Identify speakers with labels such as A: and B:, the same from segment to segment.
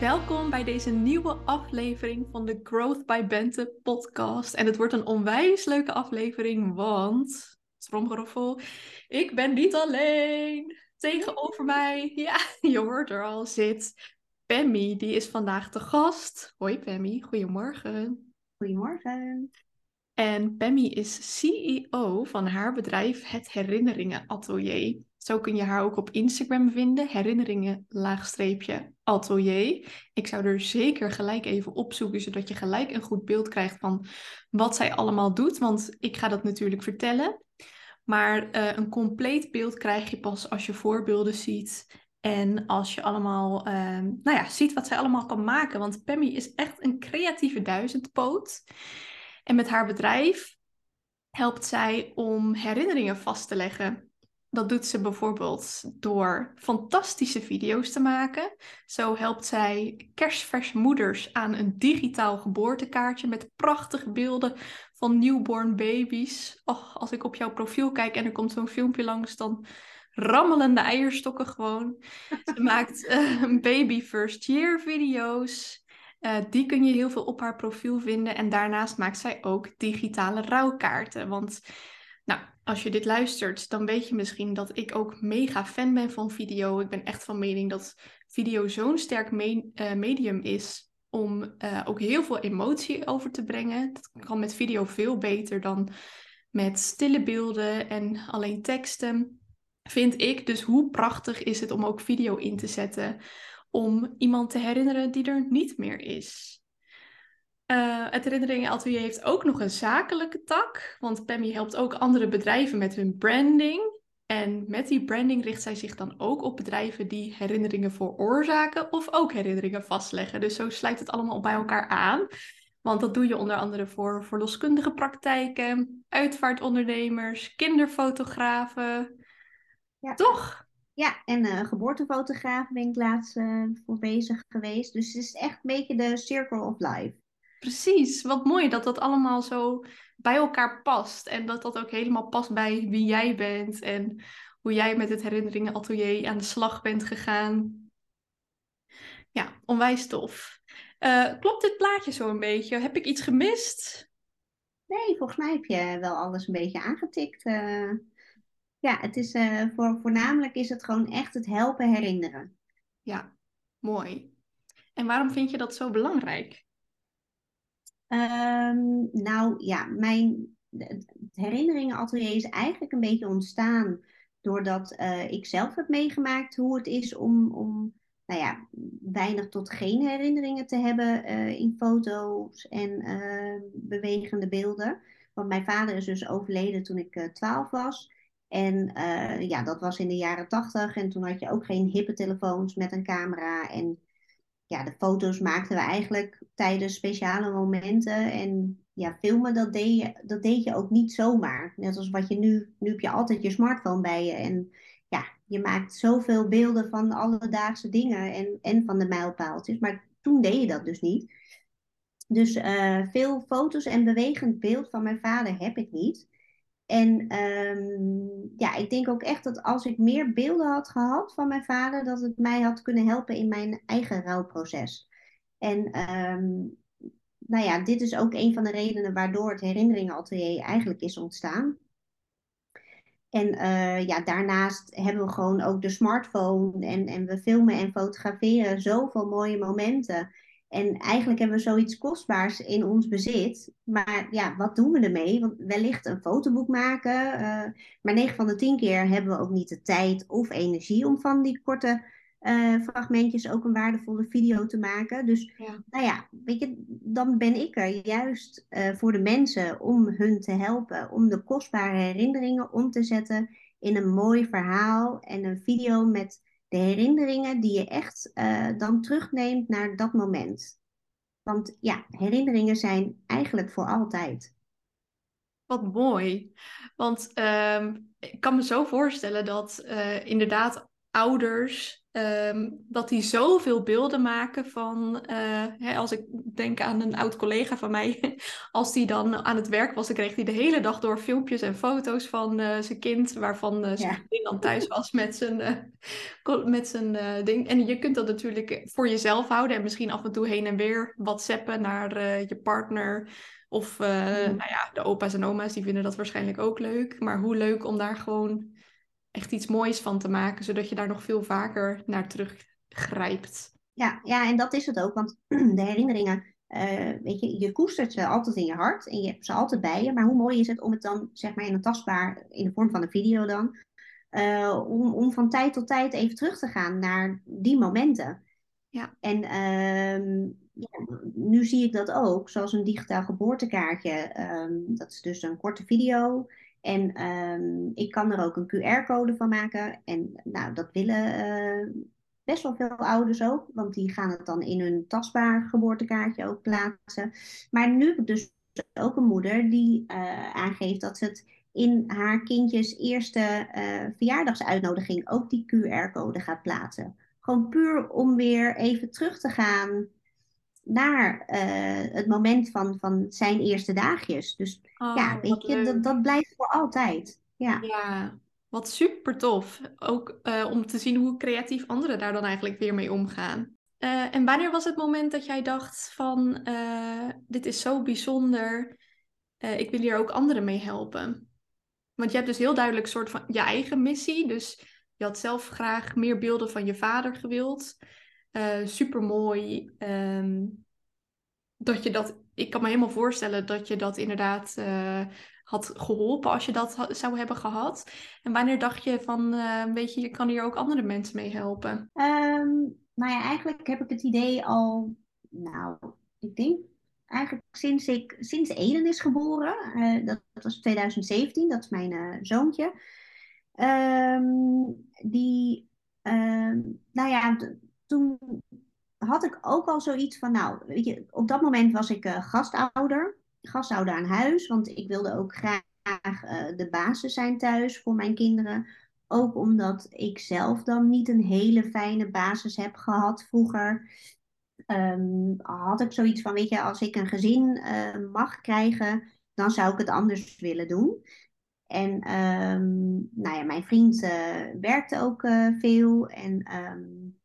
A: Welkom bij deze nieuwe aflevering van de Growth by Bente podcast. En het wordt een onwijs leuke aflevering, want, stromgeroffel, ik ben niet alleen. Tegenover mij, ja, je hoort er al, zit Pammy. Die is vandaag te gast. Hoi Pammy, goedemorgen.
B: Goedemorgen.
A: En Pammy is CEO van haar bedrijf Het Herinneringen Atelier. Zo kun je haar ook op Instagram vinden, herinneringen laagstreepje atelier. Ik zou er zeker gelijk even opzoeken, zodat je gelijk een goed beeld krijgt van wat zij allemaal doet. Want ik ga dat natuurlijk vertellen. Maar uh, een compleet beeld krijg je pas als je voorbeelden ziet. En als je allemaal, uh, nou ja, ziet wat zij allemaal kan maken. Want Pammy is echt een creatieve duizendpoot. En met haar bedrijf helpt zij om herinneringen vast te leggen. Dat doet ze bijvoorbeeld door fantastische video's te maken. Zo helpt zij kerstverse moeders aan een digitaal geboortekaartje met prachtige beelden van newborn baby's. Och, als ik op jouw profiel kijk en er komt zo'n filmpje langs, dan rammelen de eierstokken gewoon. Ze maakt uh, baby first year video's. Uh, die kun je heel veel op haar profiel vinden. En daarnaast maakt zij ook digitale rouwkaarten. Want als je dit luistert, dan weet je misschien dat ik ook mega fan ben van video. Ik ben echt van mening dat video zo'n sterk me uh, medium is om uh, ook heel veel emotie over te brengen. Dat kan met video veel beter dan met stille beelden en alleen teksten, vind ik. Dus hoe prachtig is het om ook video in te zetten om iemand te herinneren die er niet meer is. Uh, het Herinneringen Atelier heeft ook nog een zakelijke tak, want Pammy helpt ook andere bedrijven met hun branding. En met die branding richt zij zich dan ook op bedrijven die herinneringen veroorzaken of ook herinneringen vastleggen. Dus zo sluit het allemaal bij elkaar aan. Want dat doe je onder andere voor verloskundige praktijken, uitvaartondernemers, kinderfotografen. Ja. Toch?
B: Ja, en uh, geboortefotograaf ben ik laatst uh, voor bezig geweest. Dus het is echt een beetje de circle of life.
A: Precies, wat mooi dat dat allemaal zo bij elkaar past. En dat dat ook helemaal past bij wie jij bent en hoe jij met het herinneringenatelier aan de slag bent gegaan. Ja, onwijs tof. Uh, klopt dit plaatje zo een beetje? Heb ik iets gemist?
B: Nee, volgens mij heb je wel alles een beetje aangetikt. Uh, ja, het is, uh, voor, voornamelijk is het gewoon echt het helpen herinneren.
A: Ja, mooi. En waarom vind je dat zo belangrijk?
B: Um, nou ja, mijn het herinneringenatelier is eigenlijk een beetje ontstaan doordat uh, ik zelf heb meegemaakt hoe het is om, om nou ja, weinig tot geen herinneringen te hebben uh, in foto's en uh, bewegende beelden. Want mijn vader is dus overleden toen ik 12 was. En ja, dat was in de jaren 80 en toen had je ook geen hippe telefoons met een camera en ja, de foto's maakten we eigenlijk tijdens speciale momenten. En ja, filmen, dat deed, je, dat deed je ook niet zomaar. Net als wat je nu, nu heb je altijd je smartphone bij je. En ja, je maakt zoveel beelden van alledaagse dingen en, en van de mijlpaaltjes. Maar toen deed je dat dus niet. Dus uh, veel foto's en bewegend beeld van mijn vader heb ik niet. En um, ja, ik denk ook echt dat als ik meer beelden had gehad van mijn vader, dat het mij had kunnen helpen in mijn eigen rouwproces. En um, nou ja, dit is ook een van de redenen waardoor het herinneringenatelier eigenlijk is ontstaan. En uh, ja, daarnaast hebben we gewoon ook de smartphone en, en we filmen en fotograferen zoveel mooie momenten. En eigenlijk hebben we zoiets kostbaars in ons bezit. Maar ja, wat doen we ermee? Want wellicht een fotoboek maken. Uh, maar 9 van de 10 keer hebben we ook niet de tijd of energie om van die korte uh, fragmentjes ook een waardevolle video te maken. Dus ja. nou ja, weet je, dan ben ik er juist uh, voor de mensen om hun te helpen. Om de kostbare herinneringen om te zetten in een mooi verhaal en een video met de herinneringen die je echt uh, dan terugneemt naar dat moment. Want ja, herinneringen zijn eigenlijk voor altijd.
A: Wat mooi. Want ehm, ik kan me zo voorstellen dat uh, inderdaad ouders, um, dat die zoveel beelden maken van, uh, hè, als ik denk aan een oud collega van mij, als die dan aan het werk was, dan kreeg hij de hele dag door filmpjes en foto's van uh, zijn kind, waarvan uh, zijn ja. dan thuis was met zijn, met zijn ding. En je kunt dat natuurlijk voor jezelf houden en misschien af en toe heen en weer whatsappen naar je partner. Of mm. nou ja, de opa's en oma's, die vinden dat waarschijnlijk ook leuk. Maar hoe leuk om daar gewoon echt iets moois van te maken, zodat je daar nog veel vaker naar teruggrijpt.
B: Ja, ja, en dat is het ook, want de herinneringen, uh, weet je, je koestert ze altijd in je hart en je hebt ze altijd bij je. Maar hoe mooi is het om het dan, zeg maar, in een tastbaar, in de vorm van een video dan, uh, om, om van tijd tot tijd even terug te gaan naar die momenten. Ja. En uh, ja, nu zie ik dat ook, zoals een digitaal geboortekaartje. Um, dat is dus een korte video. En um, ik kan er ook een QR-code van maken. En nou, dat willen uh, best wel veel ouders ook, want die gaan het dan in hun tastbaar geboortekaartje ook plaatsen. Maar nu heb ik dus ook een moeder die uh, aangeeft dat ze het in haar kindjes eerste uh, verjaardagsuitnodiging ook die QR-code gaat plaatsen. Gewoon puur om weer even terug te gaan naar uh, het moment van, van zijn eerste dagjes. Dus oh, ja, weet je, dat, dat blijft voor altijd. Ja.
A: ja, wat super tof. Ook uh, om te zien hoe creatief anderen daar dan eigenlijk weer mee omgaan. Uh, en wanneer was het moment dat jij dacht van, dit is zo bijzonder, ik wil hier ook anderen mee helpen? Want je hebt dus heel duidelijk een soort van je eigen missie. Dus je had zelf graag meer beelden van je vader gewild. Uh, super mooi. Ehm, dat je dat, ik kan me helemaal voorstellen dat je dat inderdaad uh, had geholpen als je dat zou hebben gehad. En wanneer dacht je van, uh, weet je, je kan hier ook andere mensen mee helpen?
B: Um, nou ja, eigenlijk heb ik het idee al, nou, ik denk eigenlijk sinds, ik, sinds Eden is geboren. dat, dat, was 2017, dat is mijn zoontje. Um, die, nou ja, toen had ik ook al zoiets van, nou, weet je, op dat moment was ik uh, gastouder, gastouder aan huis, want ik wilde ook graag uh, de basis zijn thuis voor mijn kinderen. Ook omdat ik zelf dan niet een hele fijne basis heb gehad vroeger. Um, had ik zoiets van, weet je, als ik een gezin uh, mag krijgen, dan zou ik het anders willen doen. En um, nou ja, mijn vriend werkte ook veel en um,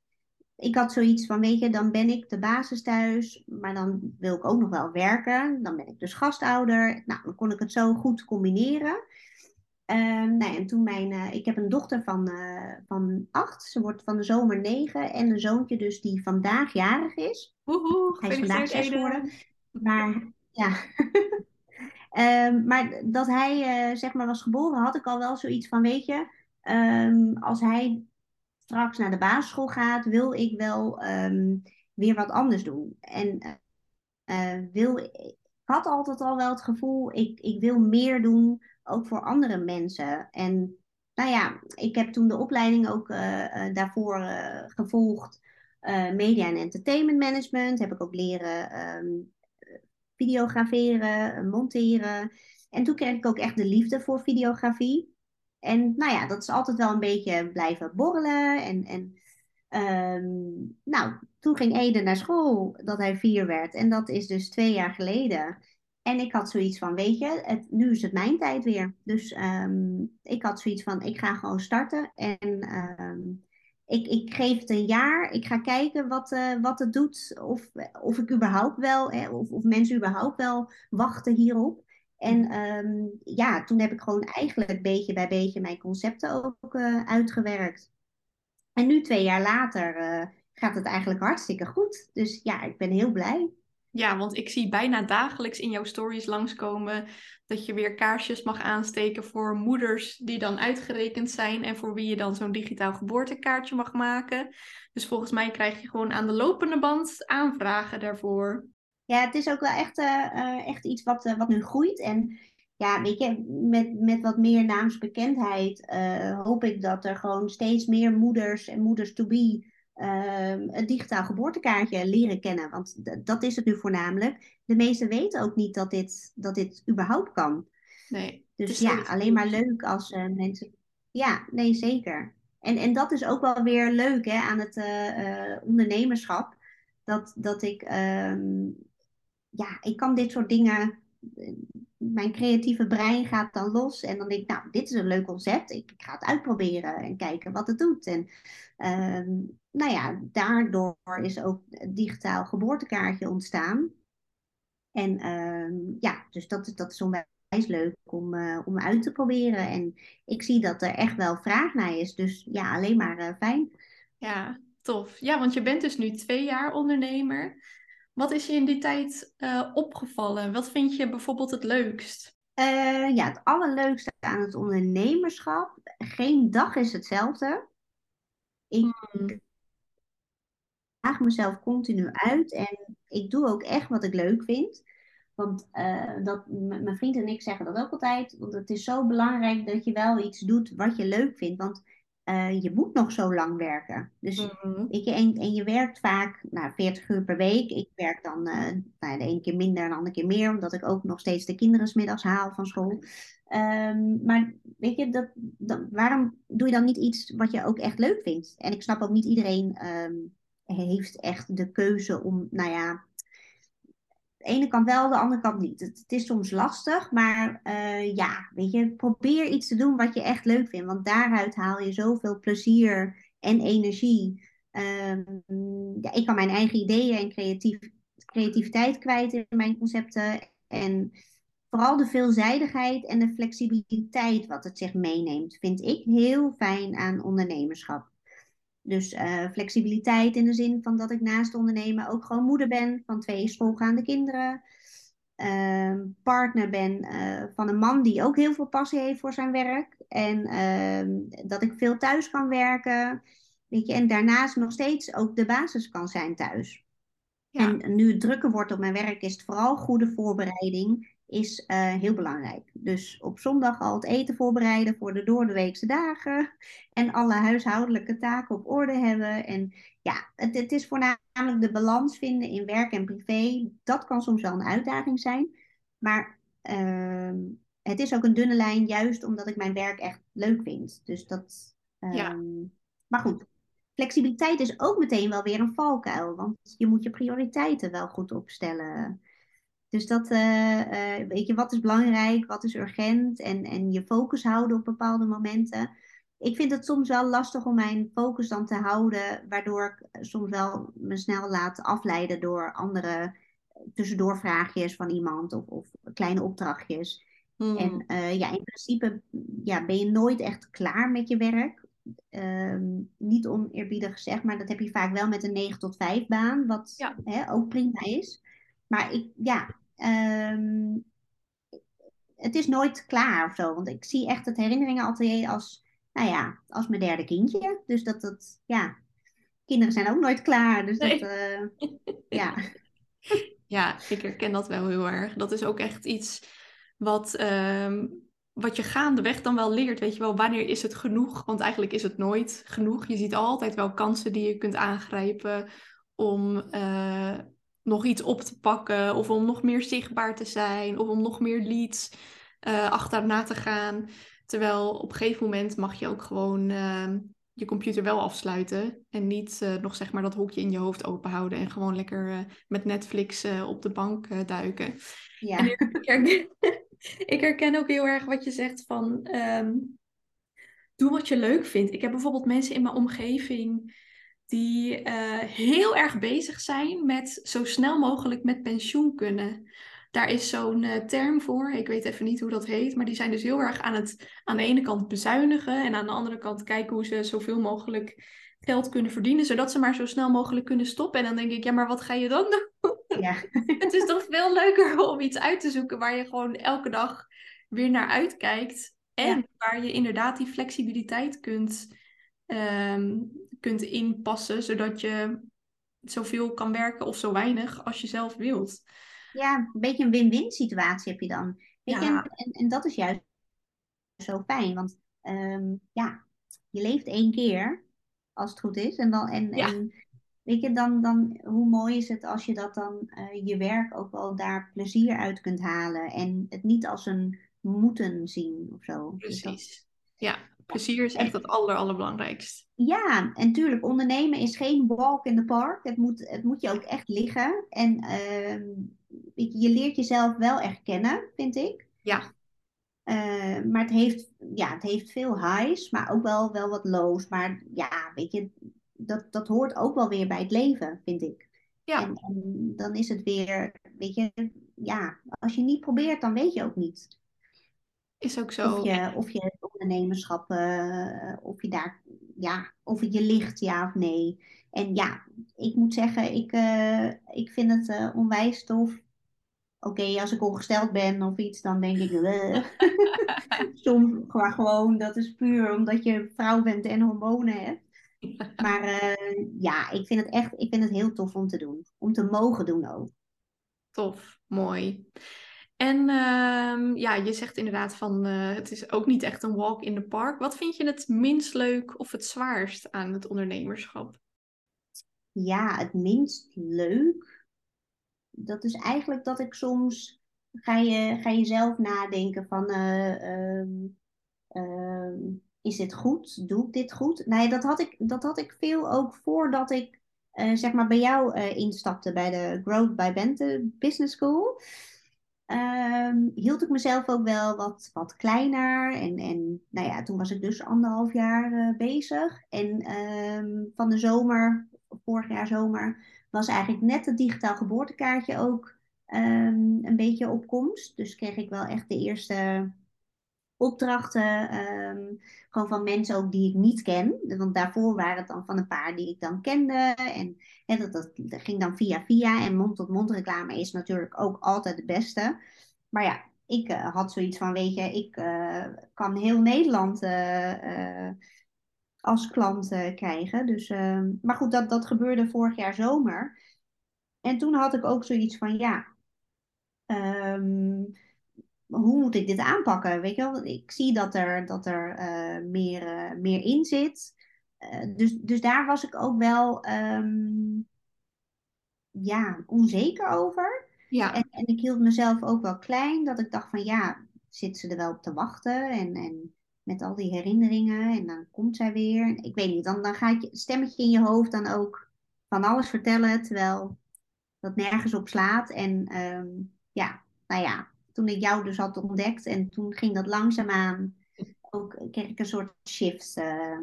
B: ik had zoiets van, weet je, dan ben ik de basis thuis, maar dan wil ik ook nog wel werken. Dan ben ik dus gastouder. Nou, dan kon ik het zo goed combineren. Um, nou, en toen mijn, uh, ik heb een dochter van, uh, van acht, ze wordt van de zomer negen. En een zoontje dus die vandaag jarig is.
A: Woehoe,
B: Hij is vandaag zes geworden. Maar ja, um, maar dat hij uh, zeg maar was geboren, had ik al wel zoiets van, weet je, um, als hij straks naar de basisschool gaat, wil ik wel um, weer wat anders doen. En uh, wil, ik had altijd al wel het gevoel, ik, ik wil meer doen, ook voor andere mensen. En nou ja, ik heb toen de opleiding ook uh, daarvoor gevolgd. media en entertainment management. Heb ik ook leren um, videograferen, monteren. En toen kreeg ik ook echt de liefde voor videografie. En nou ja, dat is altijd wel een beetje blijven borrelen. En, en um, nou, toen ging Ede naar school dat hij vier werd. En dat is dus twee jaar geleden. En ik had zoiets van, weet je, het, nu is het mijn tijd weer. Dus um, ik had zoiets van, ik ga gewoon starten. En um, ik, ik geef het een jaar. Ik ga kijken wat, uh, wat het doet. Of, of ik überhaupt wel, hè, of, of mensen überhaupt wel wachten hierop. En um, ja, toen heb ik gewoon eigenlijk beetje bij beetje mijn concepten ook uh, uitgewerkt. En nu, twee jaar later, uh, gaat het eigenlijk hartstikke goed. Dus ja, ik ben heel blij.
A: Ja, want ik zie bijna dagelijks in jouw stories langskomen dat je weer kaarsjes mag aansteken voor moeders die dan uitgerekend zijn en voor wie je dan zo'n digitaal geboortekaartje mag maken. Dus volgens mij krijg je gewoon aan de lopende band aanvragen daarvoor.
B: Ja, het is ook wel echt, uh, echt iets wat, uh, wat nu groeit. En ja, weet je, met, met wat meer naamsbekendheid uh, hoop ik dat er gewoon steeds meer moeders en moeders to be ehm, een digitaal geboortekaartje leren kennen. Want dat is het nu voornamelijk. De meesten weten ook niet dat dit, dat dit überhaupt kan.
A: Nee.
B: Dus ja, alleen maar leuk als mensen. Ja, nee, zeker. En, en dat is ook wel weer leuk hè, aan het ondernemerschap. Dat, dat ik, um, ja, ik kan dit soort dingen mijn creatieve brein gaat dan los. En dan denk ik, nou, dit is een leuk concept. Ik, ga het uitproberen en kijken wat het doet. En uh, nou ja, daardoor is ook het digitaal geboortekaartje ontstaan. En uh, ja, dus dat, dat is onwijs leuk om, uh, om uit te proberen. En ik zie dat er echt wel vraag naar is. Dus ja, alleen maar eh, fijn.
A: Ja, tof. Ja, want je bent dus nu twee jaar ondernemer. Wat is je in die tijd uh, opgevallen? Wat vind je bijvoorbeeld het leukst?
B: Uh, ja, het allerleukste aan het ondernemerschap. Geen dag is hetzelfde. Ik hmm. daag mezelf continu uit en ik doe ook echt wat ik leuk vind. Want uh, dat, mijn vriend en ik zeggen dat ook altijd. Want het is zo belangrijk dat je wel iets doet wat je leuk vindt. Want uh, je moet nog zo lang werken. Dus weet je, en, en je werkt vaak nou, 40 uur per week. Ik werk dan uh, nou, de ene keer minder en de andere keer meer, omdat ik ook nog steeds de kinderen middags haal van school. Um, maar weet je, dat, dat, waarom doe je dan niet iets wat je ook echt leuk vindt? En ik snap ook niet iedereen um, heeft echt de keuze om, nou ja, de ene kant wel, de andere kant niet. Het, is soms lastig, maar uh, ja, weet je, probeer iets te doen wat je echt leuk vindt. Want daaruit haal je zoveel plezier en energie. Um, ja, ik kan mijn eigen ideeën en creatief, creativiteit kwijt in mijn concepten. En vooral de veelzijdigheid en de flexibiliteit wat het zich meeneemt, vind ik heel fijn aan ondernemerschap. Dus uh, flexibiliteit in de zin van dat ik naast ondernemen ook gewoon moeder ben van twee schoolgaande kinderen. Uh, partner ben uh, van een man die ook heel veel passie heeft voor zijn werk. En ehm, dat ik veel thuis kan werken. Weet je, en daarnaast nog steeds ook de basis kan zijn thuis. Ja. En nu het drukker wordt op mijn werk, is het vooral goede voorbereiding is uh, heel belangrijk. Dus op zondag al het eten voorbereiden voor de doordeweekse dagen. En alle huishoudelijke taken op orde hebben. En ja, het, het is voornamelijk de balans vinden in werk en privé. Dat kan soms wel een uitdaging zijn. Maar uh, het is ook een dunne lijn, juist omdat ik mijn werk echt leuk vind. Dus dat. Uh, ja. Ehm, maar goed, flexibiliteit is ook meteen wel weer een valkuil. Want je moet je prioriteiten wel goed opstellen. Dus dat, uh, uh, weet je, wat is belangrijk, wat is urgent en, en je focus houden op bepaalde momenten. Ik vind het soms wel lastig om mijn focus dan te houden, waardoor ik soms wel me snel laat afleiden door andere tussendoorvraagjes van iemand of, of kleine opdrachtjes. Hmm. En uh, ja, in principe ja, ben je nooit echt klaar met je werk. Um, niet oneerbiedig gezegd, maar dat heb je vaak wel met een 9 tot 5 baan, wat ja. hè, ook prima is. Maar ik, ja, um, het is nooit klaar of zo. Want ik zie echt het herinneringenatelier als, nou ja, als mijn derde kindje. Dus dat het, ja, kinderen zijn ook nooit klaar. Dus dat, uh, ja.
A: Ja, ik herken dat wel heel erg. Dat is ook echt iets wat, um, wat je gaandeweg dan wel leert. Weet je wel, wanneer is het genoeg? Want eigenlijk is het nooit genoeg. Je ziet altijd wel kansen die je kunt aangrijpen om uh, nog iets op te pakken, of om nog meer zichtbaar te zijn, of om nog meer leads uh, achterna te gaan. Terwijl op een gegeven moment mag je ook gewoon uh, je computer wel afsluiten en niet uh, nog zeg maar dat hokje in je hoofd open houden en gewoon lekker uh, met Netflix op de bank duiken. Ja. En ik, herken, ik herken ook heel erg wat je zegt van um, doe wat je leuk vindt. Ik heb bijvoorbeeld mensen in mijn omgeving die uh, heel erg bezig zijn met zo snel mogelijk met pensioen kunnen. Daar is zo'n uh, term voor, ik weet even niet hoe dat heet, maar die zijn dus heel erg aan het aan de ene kant bezuinigen en aan de andere kant kijken hoe ze zoveel mogelijk geld kunnen verdienen, zodat ze maar zo snel mogelijk kunnen stoppen. En dan denk ik, ja, maar wat ga je dan doen? Ja. het is toch veel leuker om iets uit te zoeken waar je gewoon elke dag weer naar uitkijkt en waar je inderdaad die flexibiliteit kunt um, kunt inpassen, zodat je zoveel kan werken of zo weinig als je zelf wilt.
B: Ja, een beetje een win-win situatie heb je dan. Weet ja. je, en, en, dat is juist zo fijn, want um, ja, je leeft één keer, als het goed is. En, dan, en, ja. en weet je, dan, dan, hoe mooi is het als je dat dan, uh, je werk ook wel daar plezier uit kunt halen. En het niet als een moeten zien of zo. Dus
A: Precies. Ja, plezier is echt het aller, allerbelangrijkst.
B: Ja, en tuurlijk, ondernemen is geen walk in the park. Het moet, het moet je ook echt liggen. En ehm, je, je leert jezelf wel echt kennen, vind ik.
A: Ja.
B: Uh, maar het heeft, ja, het heeft veel highs, maar ook wel, wel wat lows. Maar ja, weet je, dat, dat hoort ook wel weer bij het leven, vind ik.
A: Ja.
B: En, en, dan is het weer, weet je, ja, als je niet probeert, dan weet je ook niet.
A: Is ook zo.
B: Of je, of je ondernemerschap, uh, of je daar, ja, of het je ligt, ja of nee. En ja, ik moet zeggen, ik, uh, ik vind het uh, onwijs tof. Oké, okay, als ik ongesteld ben of iets, dan denk ik. Soms gewoon, gewoon, dat is puur omdat je vrouw bent en hormonen hebt. Maar ja, ik vind het echt ik vind het heel tof om te doen. Om te mogen doen ook.
A: Tof, mooi. En uh, ja, je zegt inderdaad van uh, het is ook niet echt een walk in the park. Wat vind je het minst leuk of het zwaarst aan het ondernemerschap?
B: Ja, het minst leuk. Dat is eigenlijk dat ik soms ga je, ga je zelf nadenken van uh, uh, is dit goed? Doe ik dit goed? Nee, dat had ik, dat had ik veel ook voordat ik uh, zeg maar bij jou instapte bij de Growth by Bente Business School um, hield ik mezelf ook wel wat, wat kleiner. En, en nou ja, toen was ik dus anderhalf jaar uh, bezig. En um, van de zomer, vorig jaar zomer, was eigenlijk net het digitaal geboortekaartje ook um, een beetje op komst. Dus kreeg ik wel echt de eerste opdrachten. gewoon van mensen ook die ik niet ken. Want daarvoor waren het dan van een paar die ik dan kende. En, dat, dat, ging dan via via. En mond-tot-mond reclame is natuurlijk ook altijd het beste. Maar ja, ik uh, had zoiets van, weet je, ik uh, kan heel Nederland uh, als klant krijgen. Dus, maar goed, dat, dat gebeurde vorig jaar zomer. En toen had ik ook zoiets van, ja, um, hoe moet ik dit aanpakken? Weet je wel, ik zie dat er, dat er uh, meer, uh, meer in zit. Uh, dus, dus daar was ik ook wel um, ja, onzeker over.
A: Ja.
B: En, en ik hield mezelf ook wel klein, dat ik dacht van ja, zit ze er wel op te wachten? En, en met al die herinneringen en dan komt zij weer. Ik weet niet, dan, dan gaat je stemmetje in je hoofd dan ook van alles vertellen, terwijl dat nergens op slaat. En um, ja, nou ja, toen ik jou dus had ontdekt. En toen ging dat langzaamaan, ook kreeg ik een soort shift uh,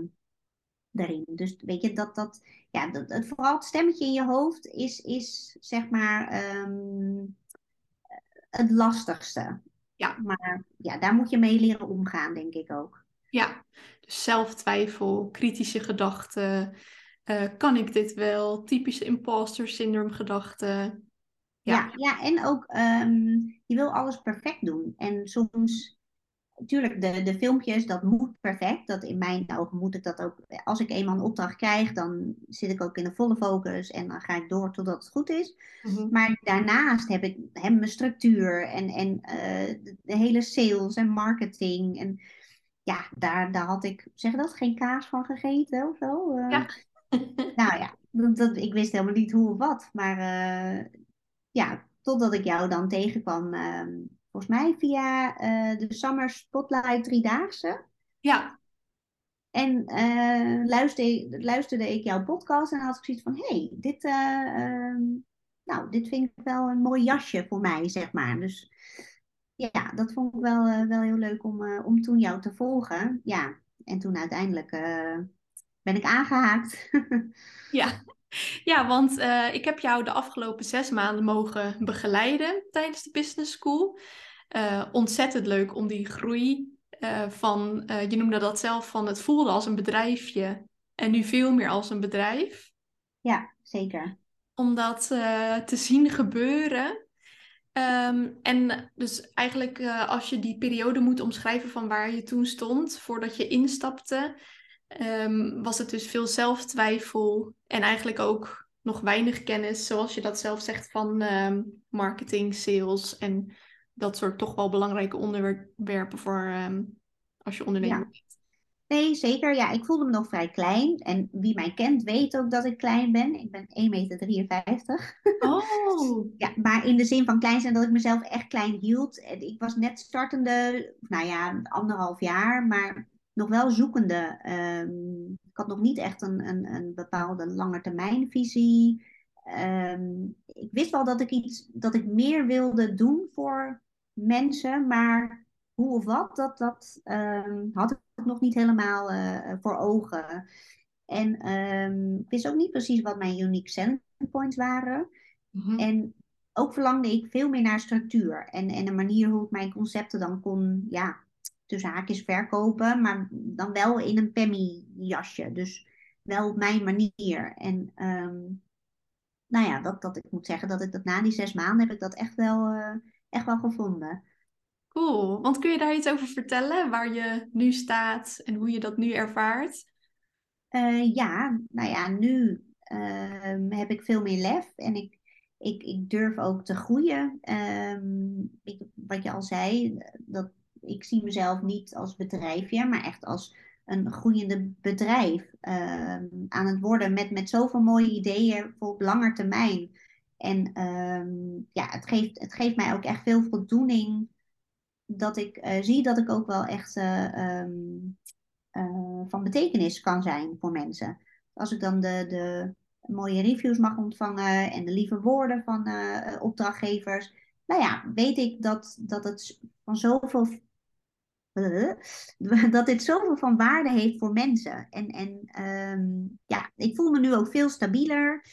B: erin. Dus weet je, dat, dat, ja, dat, het, vooral het stemmetje in je hoofd is, is zeg maar um, het lastigste.
A: Ja.
B: Maar ja, daar moet je mee leren omgaan, denk ik ook.
A: Ja, dus zelftwijfel, kritische gedachten. Uh, kan ik dit wel? Typische imposter syndroom gedachten.
B: Ja, ja, en ook um, je wil alles perfect doen. En soms, natuurlijk, de, de filmpjes, dat moet perfect. Dat in mijn ogen moet ik dat ook. Als ik eenmaal een opdracht krijg, dan zit ik ook in de volle focus en dan ga ik door totdat het goed is.
A: Mhm.
B: Maar daarnaast heb ik heb mijn structuur en, en uh, de, de hele sales en marketing. En ja, daar, daar had ik, zeg dat, geen kaas van gegeten of zo. Uh,
A: Ja.
B: nou ja, dat, dat, ik wist helemaal niet hoe of wat. Maar uh, ja, totdat ik jou dan tegenkwam, uh, volgens mij via uh, de Summer Spotlight Driedaagse.
A: Ja.
B: En uh, luisterde, luisterde ik jouw podcast en had ik zoiets van, hé, hey, dit, nou, dit vind ik wel een mooi jasje voor mij, zeg maar. Dus ja, dat vond ik wel, wel heel leuk om, om toen jou te volgen. Ja, en toen uiteindelijk ben ik aangehaakt.
A: ja. Ja, want uh, ik heb jou de afgelopen zes maanden mogen begeleiden tijdens de business school. Uh, ontzettend leuk om die groei uh, van, je noemde dat zelf, van het voelde als een bedrijfje en nu veel meer als een bedrijf.
B: Ja, zeker.
A: Om dat te zien gebeuren. Um, en dus eigenlijk als je die periode moet omschrijven van waar je toen stond, voordat je instapte, um, was het dus veel zelftwijfel en eigenlijk ook nog weinig kennis, zoals je dat zelf zegt, van um, marketing, sales en dat soort toch wel belangrijke onderwerpen voor um, als je ondernemer bent.
B: Nee, zeker. Ja, ik voelde me nog vrij klein. En wie mij kent weet ook dat ik klein ben. Ik ben 1,53 meter.
A: Oh.
B: ja, maar in de zin van klein zijn dat ik mezelf echt klein hield. Ik was net startende, nou ja, anderhalf jaar, maar nog wel zoekende. Um, ik had nog niet echt een, een, een bepaalde langetermijnvisie. Um, ik wist wel dat ik iets, dat ik meer wilde doen voor mensen, maar hoe of wat, dat, dat um, had ik nog niet helemaal uh, voor ogen. En um, ik wist ook niet precies wat mijn unique selling points waren. Mm-hmm. En ook verlangde ik veel meer naar structuur en, en een manier hoe ik mijn concepten dan kon, ja, tussen haakjes verkopen, maar dan wel in een Pemmy jasje. Dus wel op mijn manier. En um, nou ja, dat, dat ik moet zeggen dat ik dat na die zes maanden heb ik dat echt wel, uh, echt wel gevonden.
A: Cool. Want kun je daar iets over vertellen? Waar je nu staat en hoe je dat nu ervaart?
B: Uh, ja, nou ja, nu uh, heb ik veel meer lef en ik, ik, ik durf ook te groeien. Ik, wat je al zei, dat, ik zie mezelf niet als bedrijfje, maar echt als een groeiende bedrijf uh, aan het worden met, met zoveel mooie ideeën voor op lange termijn. En um, ja, het geeft, het geeft mij ook echt veel voldoening dat ik uh, zie dat ik ook wel echt uh, um, van betekenis kan zijn voor mensen. Als ik dan de, de mooie reviews mag ontvangen en de lieve woorden van opdrachtgevers, nou ja, weet ik dat, dat het van zoveel dat dit zoveel van waarde heeft voor mensen. En, en um, ja, ik voel me nu ook veel stabieler.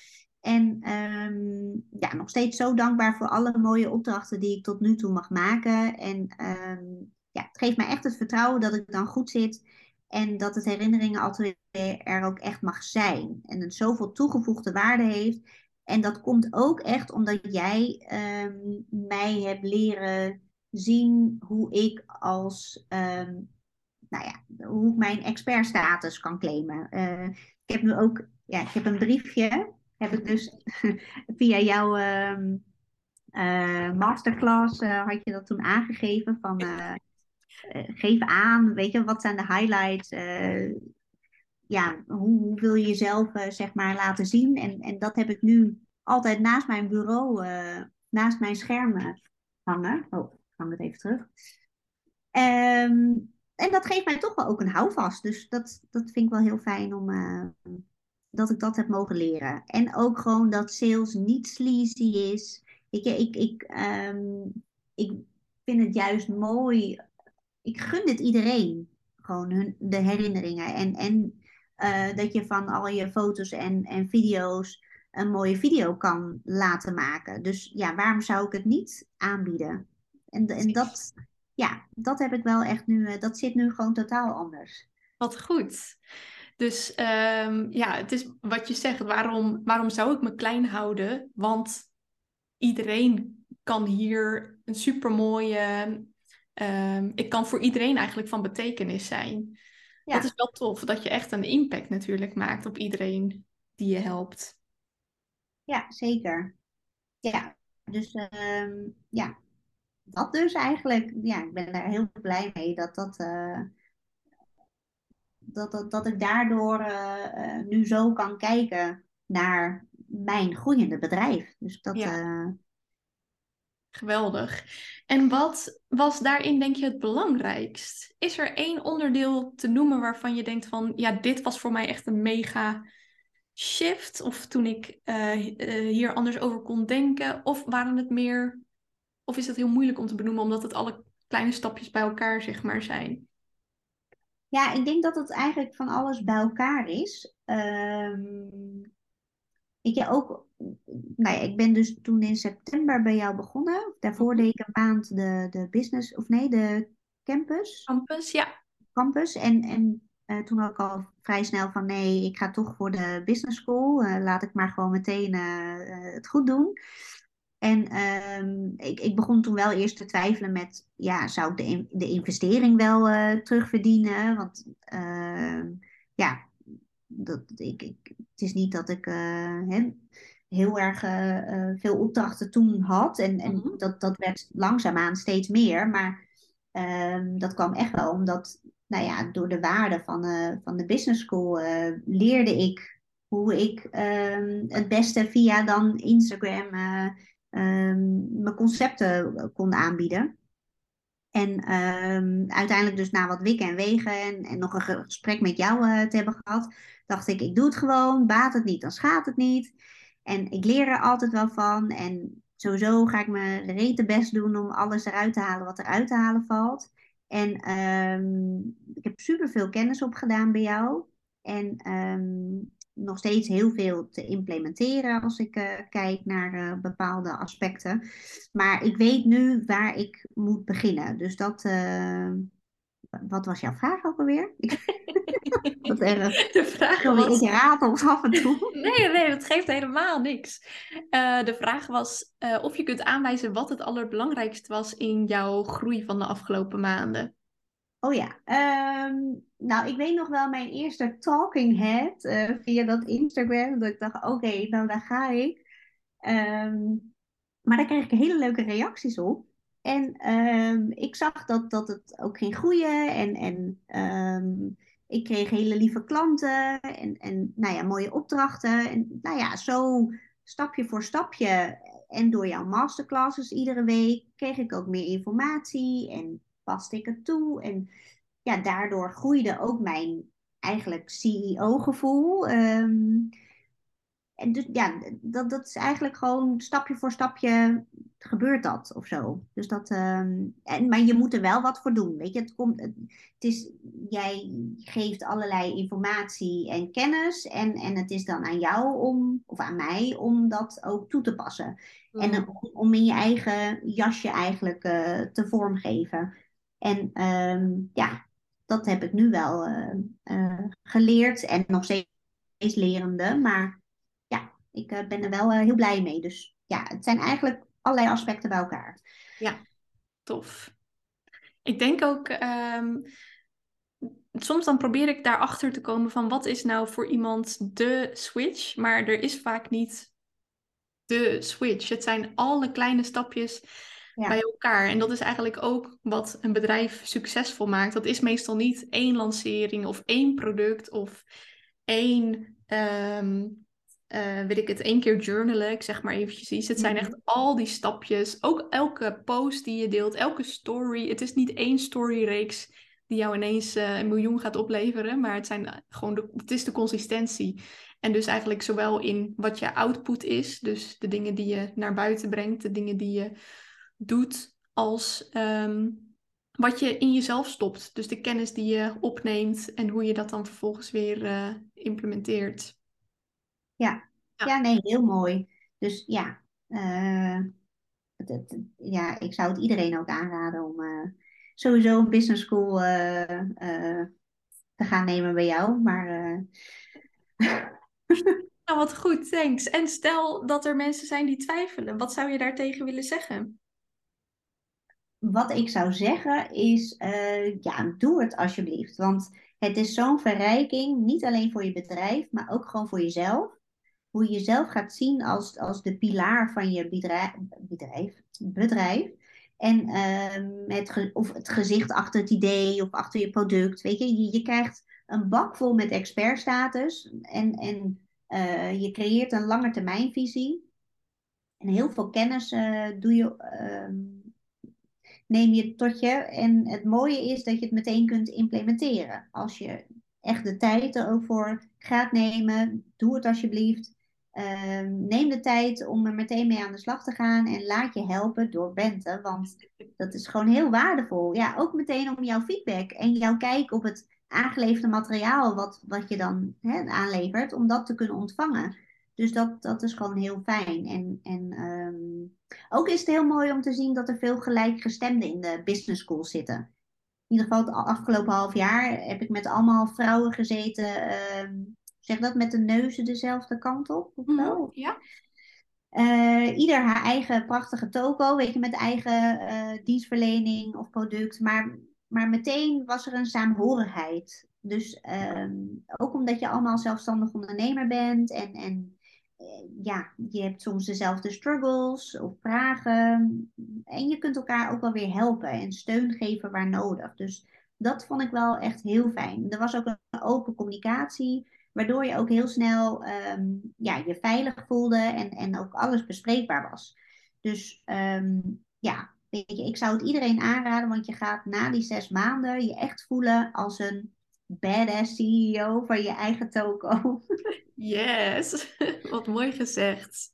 B: En um, ja, nog steeds zo dankbaar voor alle mooie opdrachten die ik tot nu toe mag maken. En um, ja, het geeft mij echt het vertrouwen dat ik dan goed zit. En dat het herinneringen altijd er ook echt mag zijn. En het zoveel toegevoegde waarde heeft. En dat komt ook echt omdat jij mij hebt leren zien hoe ik als, um, nou ja, hoe ik mijn expertstatus kan claimen. Uh, ik heb nu ook, ja, ik heb een briefje, heb ik dus via jouw um, uh, masterclass uh, had je dat toen aangegeven van geef aan, weet je, wat zijn de highlights? ja, hoe, hoe, wil je jezelf zeg maar laten zien? En, en dat heb ik nu altijd naast mijn bureau, naast mijn schermen hangen. Oh, hang het even terug. Um, en dat geeft mij toch wel ook een houvast. Dus dat, dat vind ik wel heel fijn om uh, dat ik dat heb mogen leren. En ook gewoon dat sales niet sleazy is. Ik, ik, ik, um, ik vind het juist mooi. Ik gun het iedereen. Gewoon hun, de herinneringen. En, en uh, dat je van al je foto's en, en video's een mooie video kan laten maken. Dus ja, waarom zou ik het niet aanbieden? En, en dat, ja, dat heb ik wel echt nu, eh, dat zit nu gewoon totaal anders.
A: Wat goed. Dus um, ja, het is wat je zegt, waarom, waarom zou ik me klein houden? Want iedereen kan hier een supermooie, um, ik kan voor iedereen eigenlijk van betekenis zijn. Ja. Dat is wel tof, dat je echt een impact natuurlijk maakt op iedereen die je helpt.
B: Ja, zeker. Ja, dus um, ja, dat dus eigenlijk, ja, ik ben daar heel blij mee dat dat, uh, dat, dat, dat ik daardoor uh, nu zo kan kijken naar mijn groeiende bedrijf. Dus dat. Ja.
A: Geweldig. En wat was daarin, denk je, het belangrijkst? Is er één onderdeel te noemen waarvan je denkt van, ja, dit was voor mij echt een mega shift? Of toen ik uh, hier anders over kon denken? Of waren het meer of is dat heel moeilijk om te benoemen, omdat het alle kleine stapjes bij elkaar, zeg maar, zijn?
B: Ja, ik denk dat het eigenlijk van alles bij elkaar is. Um, ik, ja, ook, nou ja, ik ben dus toen in september bij jou begonnen. Daarvoor mhm. deed ik een maand de, de business, of nee, de campus.
A: Campus, ja.
B: Campus. En, en uh, toen had ik al vrij snel van nee, ik ga toch voor de business school. Uh, laat ik maar gewoon meteen uh, het goed doen. En um, ik, ik, begon toen wel eerst te twijfelen met, ja, zou ik de, de investering wel uh, terugverdienen? Want uh, ja, dat, ik, ik, het is niet dat ik uh, heel erg eh, veel opdrachten toen had. En, en mm-hmm. dat, dat werd langzaamaan steeds meer. Maar ehm, dat kwam echt wel omdat nou ja, door de waarde van, van de business school leerde ik hoe ik ehm, het beste via dan Instagram ehm, mijn concepten kon aanbieden. En ehm, uiteindelijk dus na wat wikken en wegen en, nog een gesprek met jou te hebben gehad, dacht ik, ik doe het gewoon, baat het niet, dan schaadt het niet. En ik leer er altijd wel van. En sowieso ga ik mijn rete best doen om alles eruit te halen wat eruit te halen valt. En um, ik heb superveel kennis opgedaan bij jou. En um, nog steeds heel veel te implementeren als ik uh, kijk naar uh, bepaalde aspecten. Maar ik weet nu waar ik moet beginnen. Dus dat. Uh, wat was jouw vraag ook alweer?
A: Wat erg. De vraag
B: Sorry, was... ik raad ons af en toe.
A: Nee, nee, dat geeft helemaal niks. De vraag was of je kunt aanwijzen wat het allerbelangrijkste was in jouw groei van de afgelopen maanden.
B: Oh ja, um, nou ik weet nog wel mijn eerste talking head uh, via dat Instagram. Dat ik dacht, oké, nou daar ga ik. Um, maar daar kreeg ik hele leuke reacties op. En um, ik zag dat, dat het ook ging groeien. En, en ik kreeg hele lieve klanten. En, en nou ja, mooie opdrachten. En nou ja, zo stapje voor stapje. En door jouw masterclasses iedere week kreeg ik ook meer informatie. En paste ik het toe. En ja, daardoor groeide ook mijn eigenlijk CEO-gevoel. Um, en dus ja, dat, dat is eigenlijk gewoon stapje voor stapje gebeurt dat of zo. Dus dat, ehm, en, maar je moet er wel wat voor doen. Weet je, het komt, het, is, jij geeft allerlei informatie en kennis. En, en het is dan aan jou om, of aan mij, om dat ook toe te passen. En om, om, in je eigen jasje eigenlijk uh, te vormgeven. En um, ja, dat heb ik nu wel uh, uh, geleerd en nog steeds lerende. Maar ja, ik ben er wel heel blij mee. Dus ja, het zijn eigenlijk allerlei aspecten bij elkaar.
A: Ja, tof. Ik denk ook, um, soms dan probeer ik daarachter te komen van wat is nou voor iemand de switch, maar er is vaak niet de switch. Het zijn alle kleine stapjes bij elkaar. En dat is eigenlijk ook wat een bedrijf succesvol maakt. Dat is meestal niet één lancering of één product of één um, uh, wil ik het één keer journalen, ik zeg maar eventjes iets. Het zijn echt mhm. al die stapjes, ook elke post die je deelt, elke story. Het is niet één storyreeks die jou ineens uh, een miljoen gaat opleveren, maar het, zijn gewoon de, het is de consistentie. En dus eigenlijk zowel in wat je output is, dus de dingen die je naar buiten brengt, de dingen die je doet, als um, wat je in jezelf stopt. Dus de kennis die je opneemt en hoe je dat dan vervolgens weer uh, implementeert.
B: Ja. ja, nee, heel mooi. Dus ja, uh, ja, ik zou het iedereen ook aanraden om uh, sowieso een business school te gaan nemen bij jou. Maar.
A: nou, wat goed, thanks. En stel dat er mensen zijn die twijfelen, wat zou je daartegen willen zeggen?
B: Wat ik zou zeggen is, ja, doe het alsjeblieft. Want het is zo'n verrijking, niet alleen voor je bedrijf, maar ook gewoon voor jezelf hoe je jezelf gaat zien als, als de pilaar van je bedrijf, bedrijf. En uh, of het gezicht achter het idee of achter je product. Weet je, je, krijgt een bak vol met expertstatus en, en uh, je creëert een langetermijnvisie. En heel veel kennis uh, doe je, ehm, neem je tot je. En het mooie is dat je het meteen kunt implementeren. Als je echt de tijd er ook voor gaat nemen, doe het alsjeblieft. Ehm, neem de tijd om er meteen mee aan de slag te gaan en laat je helpen door Bente, want dat is gewoon heel waardevol. Ja, ook meteen om jouw feedback en jouw kijk op het aangeleverde materiaal wat, wat je dan aanlevert, om dat te kunnen ontvangen. Dus dat, dat is gewoon heel fijn. En, en um, ook is het heel mooi om te zien dat er veel gelijkgestemden in de business school zitten. In ieder geval het afgelopen half jaar heb ik met allemaal vrouwen gezeten um, zeg dat met de neuzen dezelfde kant op? Of
A: mhm, ja.
B: Uh, ieder haar eigen prachtige toko, weet je, met eigen uh, dienstverlening of product. Maar, maar meteen was er een saamhorigheid. Dus um, ook omdat je allemaal zelfstandig ondernemer bent en, en ja, je hebt soms dezelfde struggles of vragen. En je kunt elkaar ook wel weer helpen en steun geven waar nodig. Dus Dat vond ik wel echt heel fijn. Er was ook een open communicatie, waardoor je ook heel snel ehm, ja, je veilig voelde en, en ook alles bespreekbaar was. Dus ehm, ja, weet je, ik zou het iedereen aanraden, want je gaat na die zes maanden je echt voelen als een badass CEO van je eigen toko.
A: Yes, wat mooi gezegd.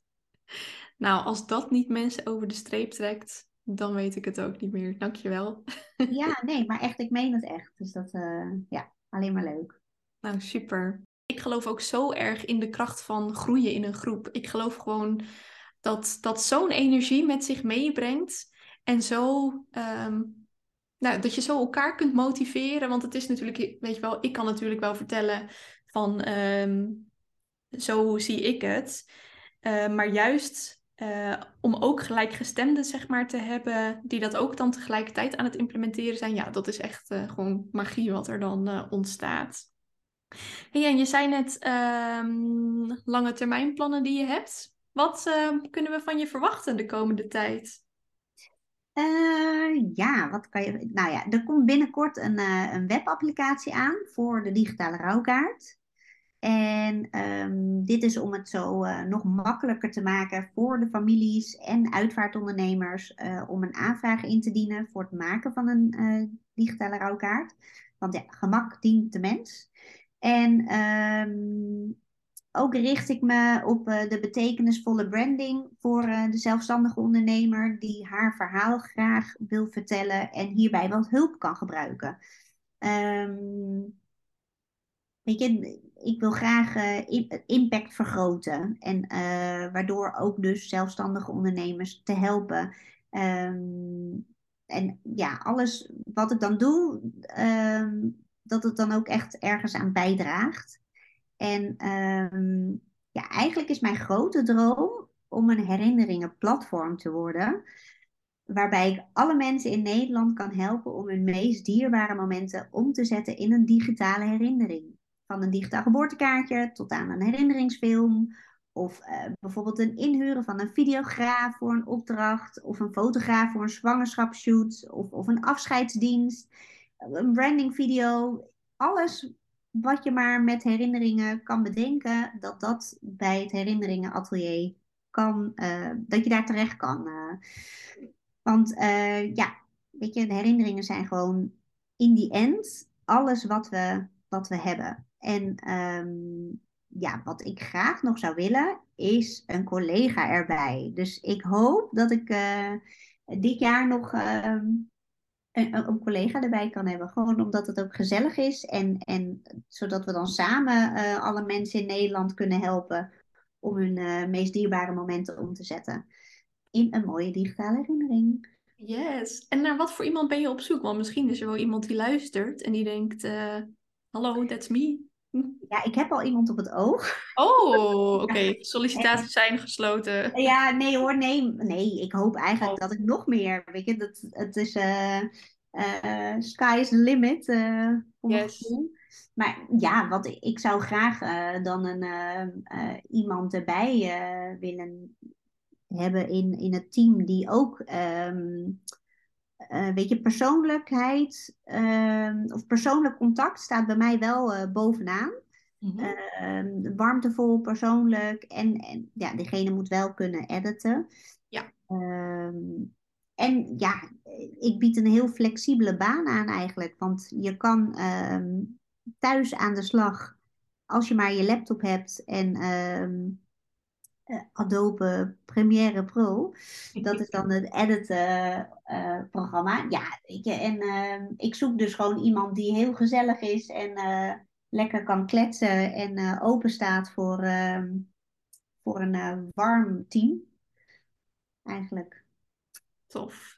A: Nou, als dat niet mensen over de streep trekt, dan weet ik het ook niet meer. Dankjewel.
B: Ja, nee, maar echt, ik meen het echt. Dus dat, uh, ja, alleen maar leuk.
A: Nou, super. Ik geloof ook zo erg in de kracht van groeien in een groep. Ik geloof gewoon dat dat zo'n energie met zich meebrengt. En zo, um, nou, dat je zo elkaar kunt motiveren. Want het is natuurlijk, weet je wel, ik kan natuurlijk wel vertellen van um, zo zie ik het. Uh, maar juist uh, om ook gelijkgestemden zeg maar, te hebben, die dat ook dan tegelijkertijd aan het implementeren zijn. Ja, dat is echt uh, gewoon magie wat er dan ontstaat. Hey, en je zei net um, lange termijnplannen die je hebt. Wat kunnen we van je verwachten de komende tijd?
B: Ja, wat kan je. Nou ja, er komt binnenkort een, een webapplicatie aan voor de digitale rouwkaart. En um, dit is om het zo uh, nog makkelijker te maken voor de families en uitvaartondernemers uh, om een aanvraag in te dienen voor het maken van een uh, digitale rouwkaart. Want ja, gemak dient de mens. En um, ook richt ik me op de betekenisvolle branding voor de zelfstandige ondernemer die haar verhaal graag wil vertellen en hierbij wat hulp kan gebruiken. Je, ik wil graag uh, impact vergroten. En waardoor ook dus zelfstandige ondernemers te helpen. Um, en ja, alles wat ik dan doe, um, dat het dan ook echt ergens aan bijdraagt. En um, ja, eigenlijk is mijn grote droom om een herinneringenplatform te worden. Waarbij ik alle mensen in Nederland kan helpen om hun meest dierbare momenten om te zetten in een digitale herinnering van een digitaal geboortekaartje tot aan een herinneringsfilm. Of uh, bijvoorbeeld een inhuren van een videograaf voor een opdracht. Of een fotograaf voor een zwangerschapsshoot. Of, of een afscheidsdienst. Een brandingvideo. Alles wat je maar met herinneringen kan bedenken. Dat dat bij het herinneringenatelier kan. Uh, dat je daar terecht kan. Uh. Want ja, weet je, de herinneringen zijn gewoon in die end alles wat we, wat we hebben. En um, ja, wat ik graag nog zou willen, is een collega erbij. Dus ik hoop dat ik dit jaar nog uh, een, een, collega erbij kan hebben. Gewoon omdat het ook gezellig is. En, en zodat we dan samen uh, alle mensen in Nederland kunnen helpen om hun meest dierbare momenten om te zetten. In een mooie digitale herinnering.
A: Yes. En naar wat voor iemand ben je op zoek? Want misschien is er wel iemand die luistert en die denkt: Hallo, that's me.
B: Ja, ik heb al iemand op het oog.
A: Oh, oké. Okay. Sollicitaties zijn gesloten.
B: Ja, nee hoor, nee. Nee, ik hoop eigenlijk oh. dat ik nog meer, weet je, dat, het is, uh, uh, sky is the limit, uh, yes. Maar ja, wat, ik zou graag dan een, iemand erbij willen hebben in, in het team die ook... Um, uh, weet je, persoonlijkheid uh, of persoonlijk contact staat bij mij wel uh, bovenaan. Mm -hmm. warmtevol, persoonlijk en, en ja, diegene moet wel kunnen editen.
A: Ja.
B: Ehm, en ja, ik bied een heel flexibele baan aan eigenlijk, want je kan ehm, thuis aan de slag als je maar je laptop hebt en Adobe Premiere Pro. Dat is dan het editen uh, programma. Ja, je, en uh, ik zoek dus gewoon iemand die heel gezellig is en uh, lekker kan kletsen en open staat voor, ehm, voor een warm team. Eigenlijk.
A: Tof.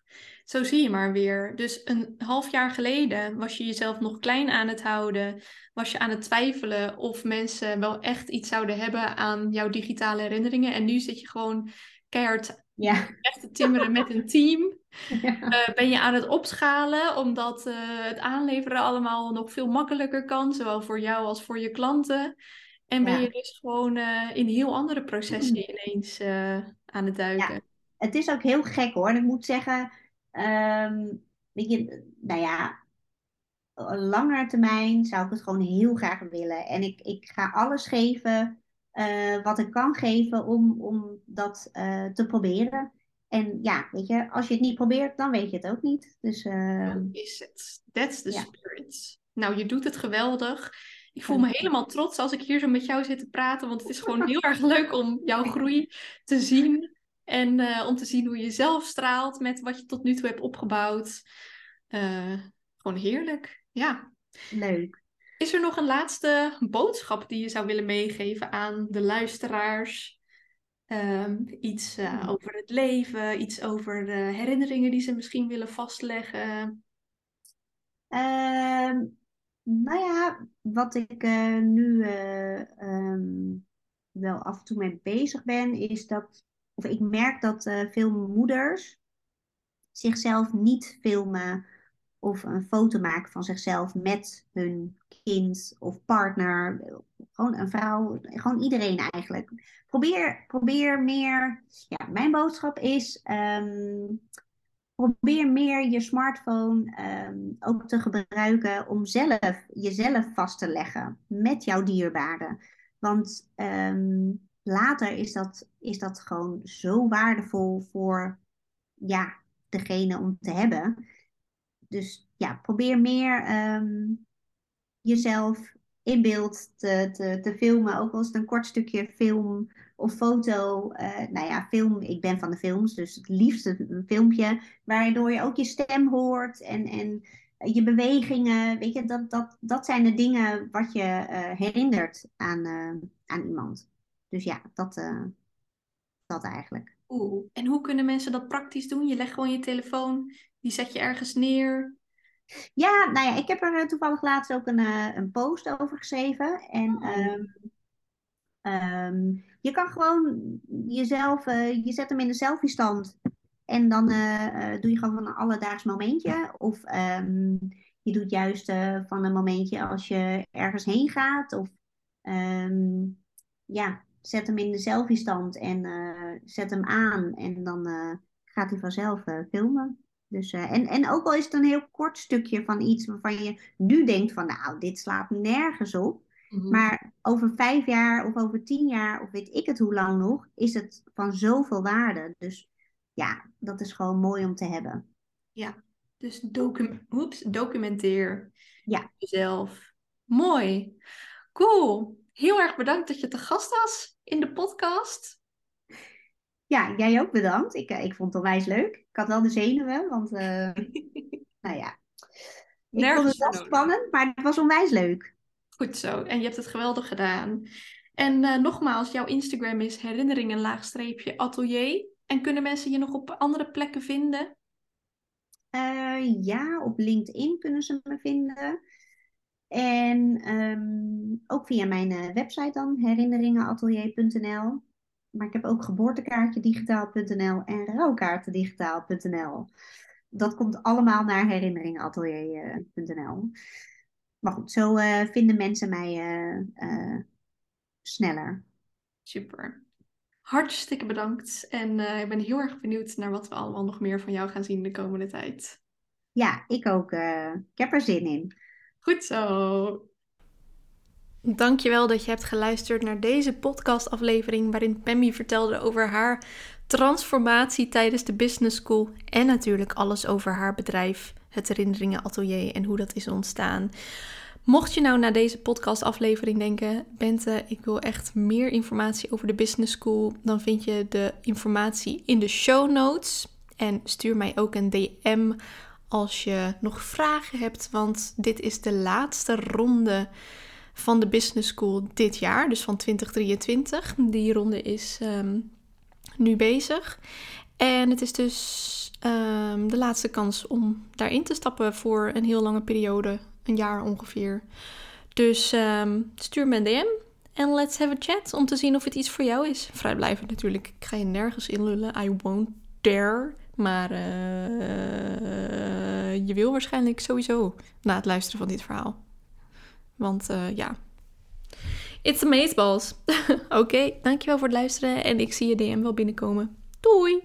A: Zo zie je maar weer. Dus een half jaar geleden was je jezelf nog klein aan het houden. Was je aan het twijfelen of mensen wel echt iets zouden hebben aan jouw digitale herinneringen. En nu zit je gewoon keihard
B: ja.
A: echt te timmeren met een team. Ja. Uh, ben je aan het opschalen omdat uh, het aanleveren allemaal nog veel makkelijker kan. Zowel voor jou als voor je klanten. En ben ja. je dus gewoon uh, in heel andere processen ineens aan het duiken.
B: Het is ook heel gek hoor. En ik moet zeggen, Um, weet je, nou ja, langere termijn zou ik het gewoon heel graag willen. En ik, ik ga alles geven uh, wat ik kan geven om, om dat uh, te proberen. En ja, weet je, als je het niet probeert, dan weet je het ook niet. Dus, uh...
A: is het. That's the ja. spirit. Nou, je doet het geweldig. Ik voel me helemaal trots als ik hier zo met jou zit te praten, want het is gewoon heel erg leuk om jouw groei te zien. En uh, om te zien hoe je zelf straalt met wat je tot nu toe hebt opgebouwd. Uh, gewoon heerlijk. Ja.
B: Leuk.
A: Is er nog een laatste boodschap die je zou willen meegeven aan de luisteraars? Um, iets uh, over het leven, iets over herinneringen die ze misschien willen vastleggen?
B: Uh, nou ja, wat ik nu um, wel af en toe mee bezig ben, is dat, of ik merk dat veel moeders zichzelf niet filmen of een foto maken van zichzelf met hun kind of partner, gewoon een vrouw, gewoon iedereen eigenlijk. Probeer, probeer meer, ja, mijn boodschap is, um, probeer meer je smartphone um, ook te gebruiken om zelf jezelf vast te leggen met jouw dierbaren. Want um, later is dat, is dat gewoon zo waardevol voor ja, degene om te hebben dus ja, probeer meer ehm, jezelf in beeld te, te, te filmen. Ook als het een kort stukje film of foto. Uh, nou ja, film. Ik ben van de films, dus het liefste een filmpje. Waardoor je ook je stem hoort en, en je bewegingen. Weet je, dat, dat, dat zijn de dingen wat je uh, herinnert aan, uh, aan iemand. Dus ja, dat, dat eigenlijk.
A: Oeh, en hoe kunnen mensen dat praktisch doen? Je legt gewoon je telefoon die zet je ergens neer?
B: Ja, nou ja, ik heb er eh, toevallig laatst ook een, uh, een post over geschreven. En oh. um, um, je kan gewoon jezelf, uh, je zet hem in de selfie stand. En dan doe je gewoon van een alledaags momentje. Of um, je doet juist van een momentje als je ergens heen gaat. Of ja, zet hem in de selfie stand en zet hem aan. En dan gaat hij vanzelf filmen. Dus, en, en ook al is het een heel kort stukje van iets waarvan je nu denkt van nou, dit slaat nergens op. Mm-hmm. Maar over vijf jaar of over tien jaar of weet ik het hoe lang nog, is het van zoveel waarde. Dus ja, dat is gewoon mooi om te hebben.
A: Ja, dus docu Oeps, documenteer
B: ja.
A: jezelf. Mooi. Cool. Heel erg bedankt dat je te gast was in de podcast.
B: Ja, jij ook bedankt. Ik, eh, ik vond het onwijs leuk. Ik had wel de zenuwen, want uh, nou ja. Ik Nergens vond het wel spannend, maar het was onwijs leuk.
A: Goed zo. En je hebt het geweldig gedaan. En uh, nogmaals, jouw Instagram is herinneringen laagstreepje atelier. En kunnen mensen je nog op andere plekken vinden?
B: Uh, ja, op LinkedIn kunnen ze me vinden. En um, ook via mijn website dan, herinneringenatelier.nl. Maar ik heb ook geboortekaartjedigitaal.nl en rouwkaartendigitaal.nl. Dat komt allemaal naar herinneringenatelier.nl. Maar goed, zo uh, vinden mensen mij uh, uh, sneller.
A: Super. Hartstikke bedankt. En ik ben heel erg benieuwd naar wat we allemaal nog meer van jou gaan zien de komende tijd.
B: Ja, ik ook. ik heb er zin in.
A: Goed zo. Dankjewel dat je hebt geluisterd naar deze podcastaflevering waarin Pammy vertelde over haar transformatie tijdens de business school en natuurlijk alles over haar bedrijf, het Herinneringen Atelier en hoe dat is ontstaan. Mocht je nou naar deze podcastaflevering denken, Bente, ik wil echt meer informatie over de business school, dan vind je de informatie in de show notes en stuur mij ook een DM als je nog vragen hebt, want dit is de laatste ronde van de Business School dit jaar, dus van 2023. Die ronde is um, nu bezig. En het is dus um, de laatste kans om daarin te stappen voor een heel lange periode, een jaar ongeveer. Dus um, stuur me een DM en let's have a chat om te zien of het iets voor jou is. Vrijblijvend natuurlijk. Ik ga je nergens inlullen. I won't dare. Maar uh, je wil waarschijnlijk sowieso na het luisteren van dit verhaal. Want uh, ja, it's amazeballs. Oké, dankjewel voor het luisteren en ik zie je DM wel binnenkomen. Doei!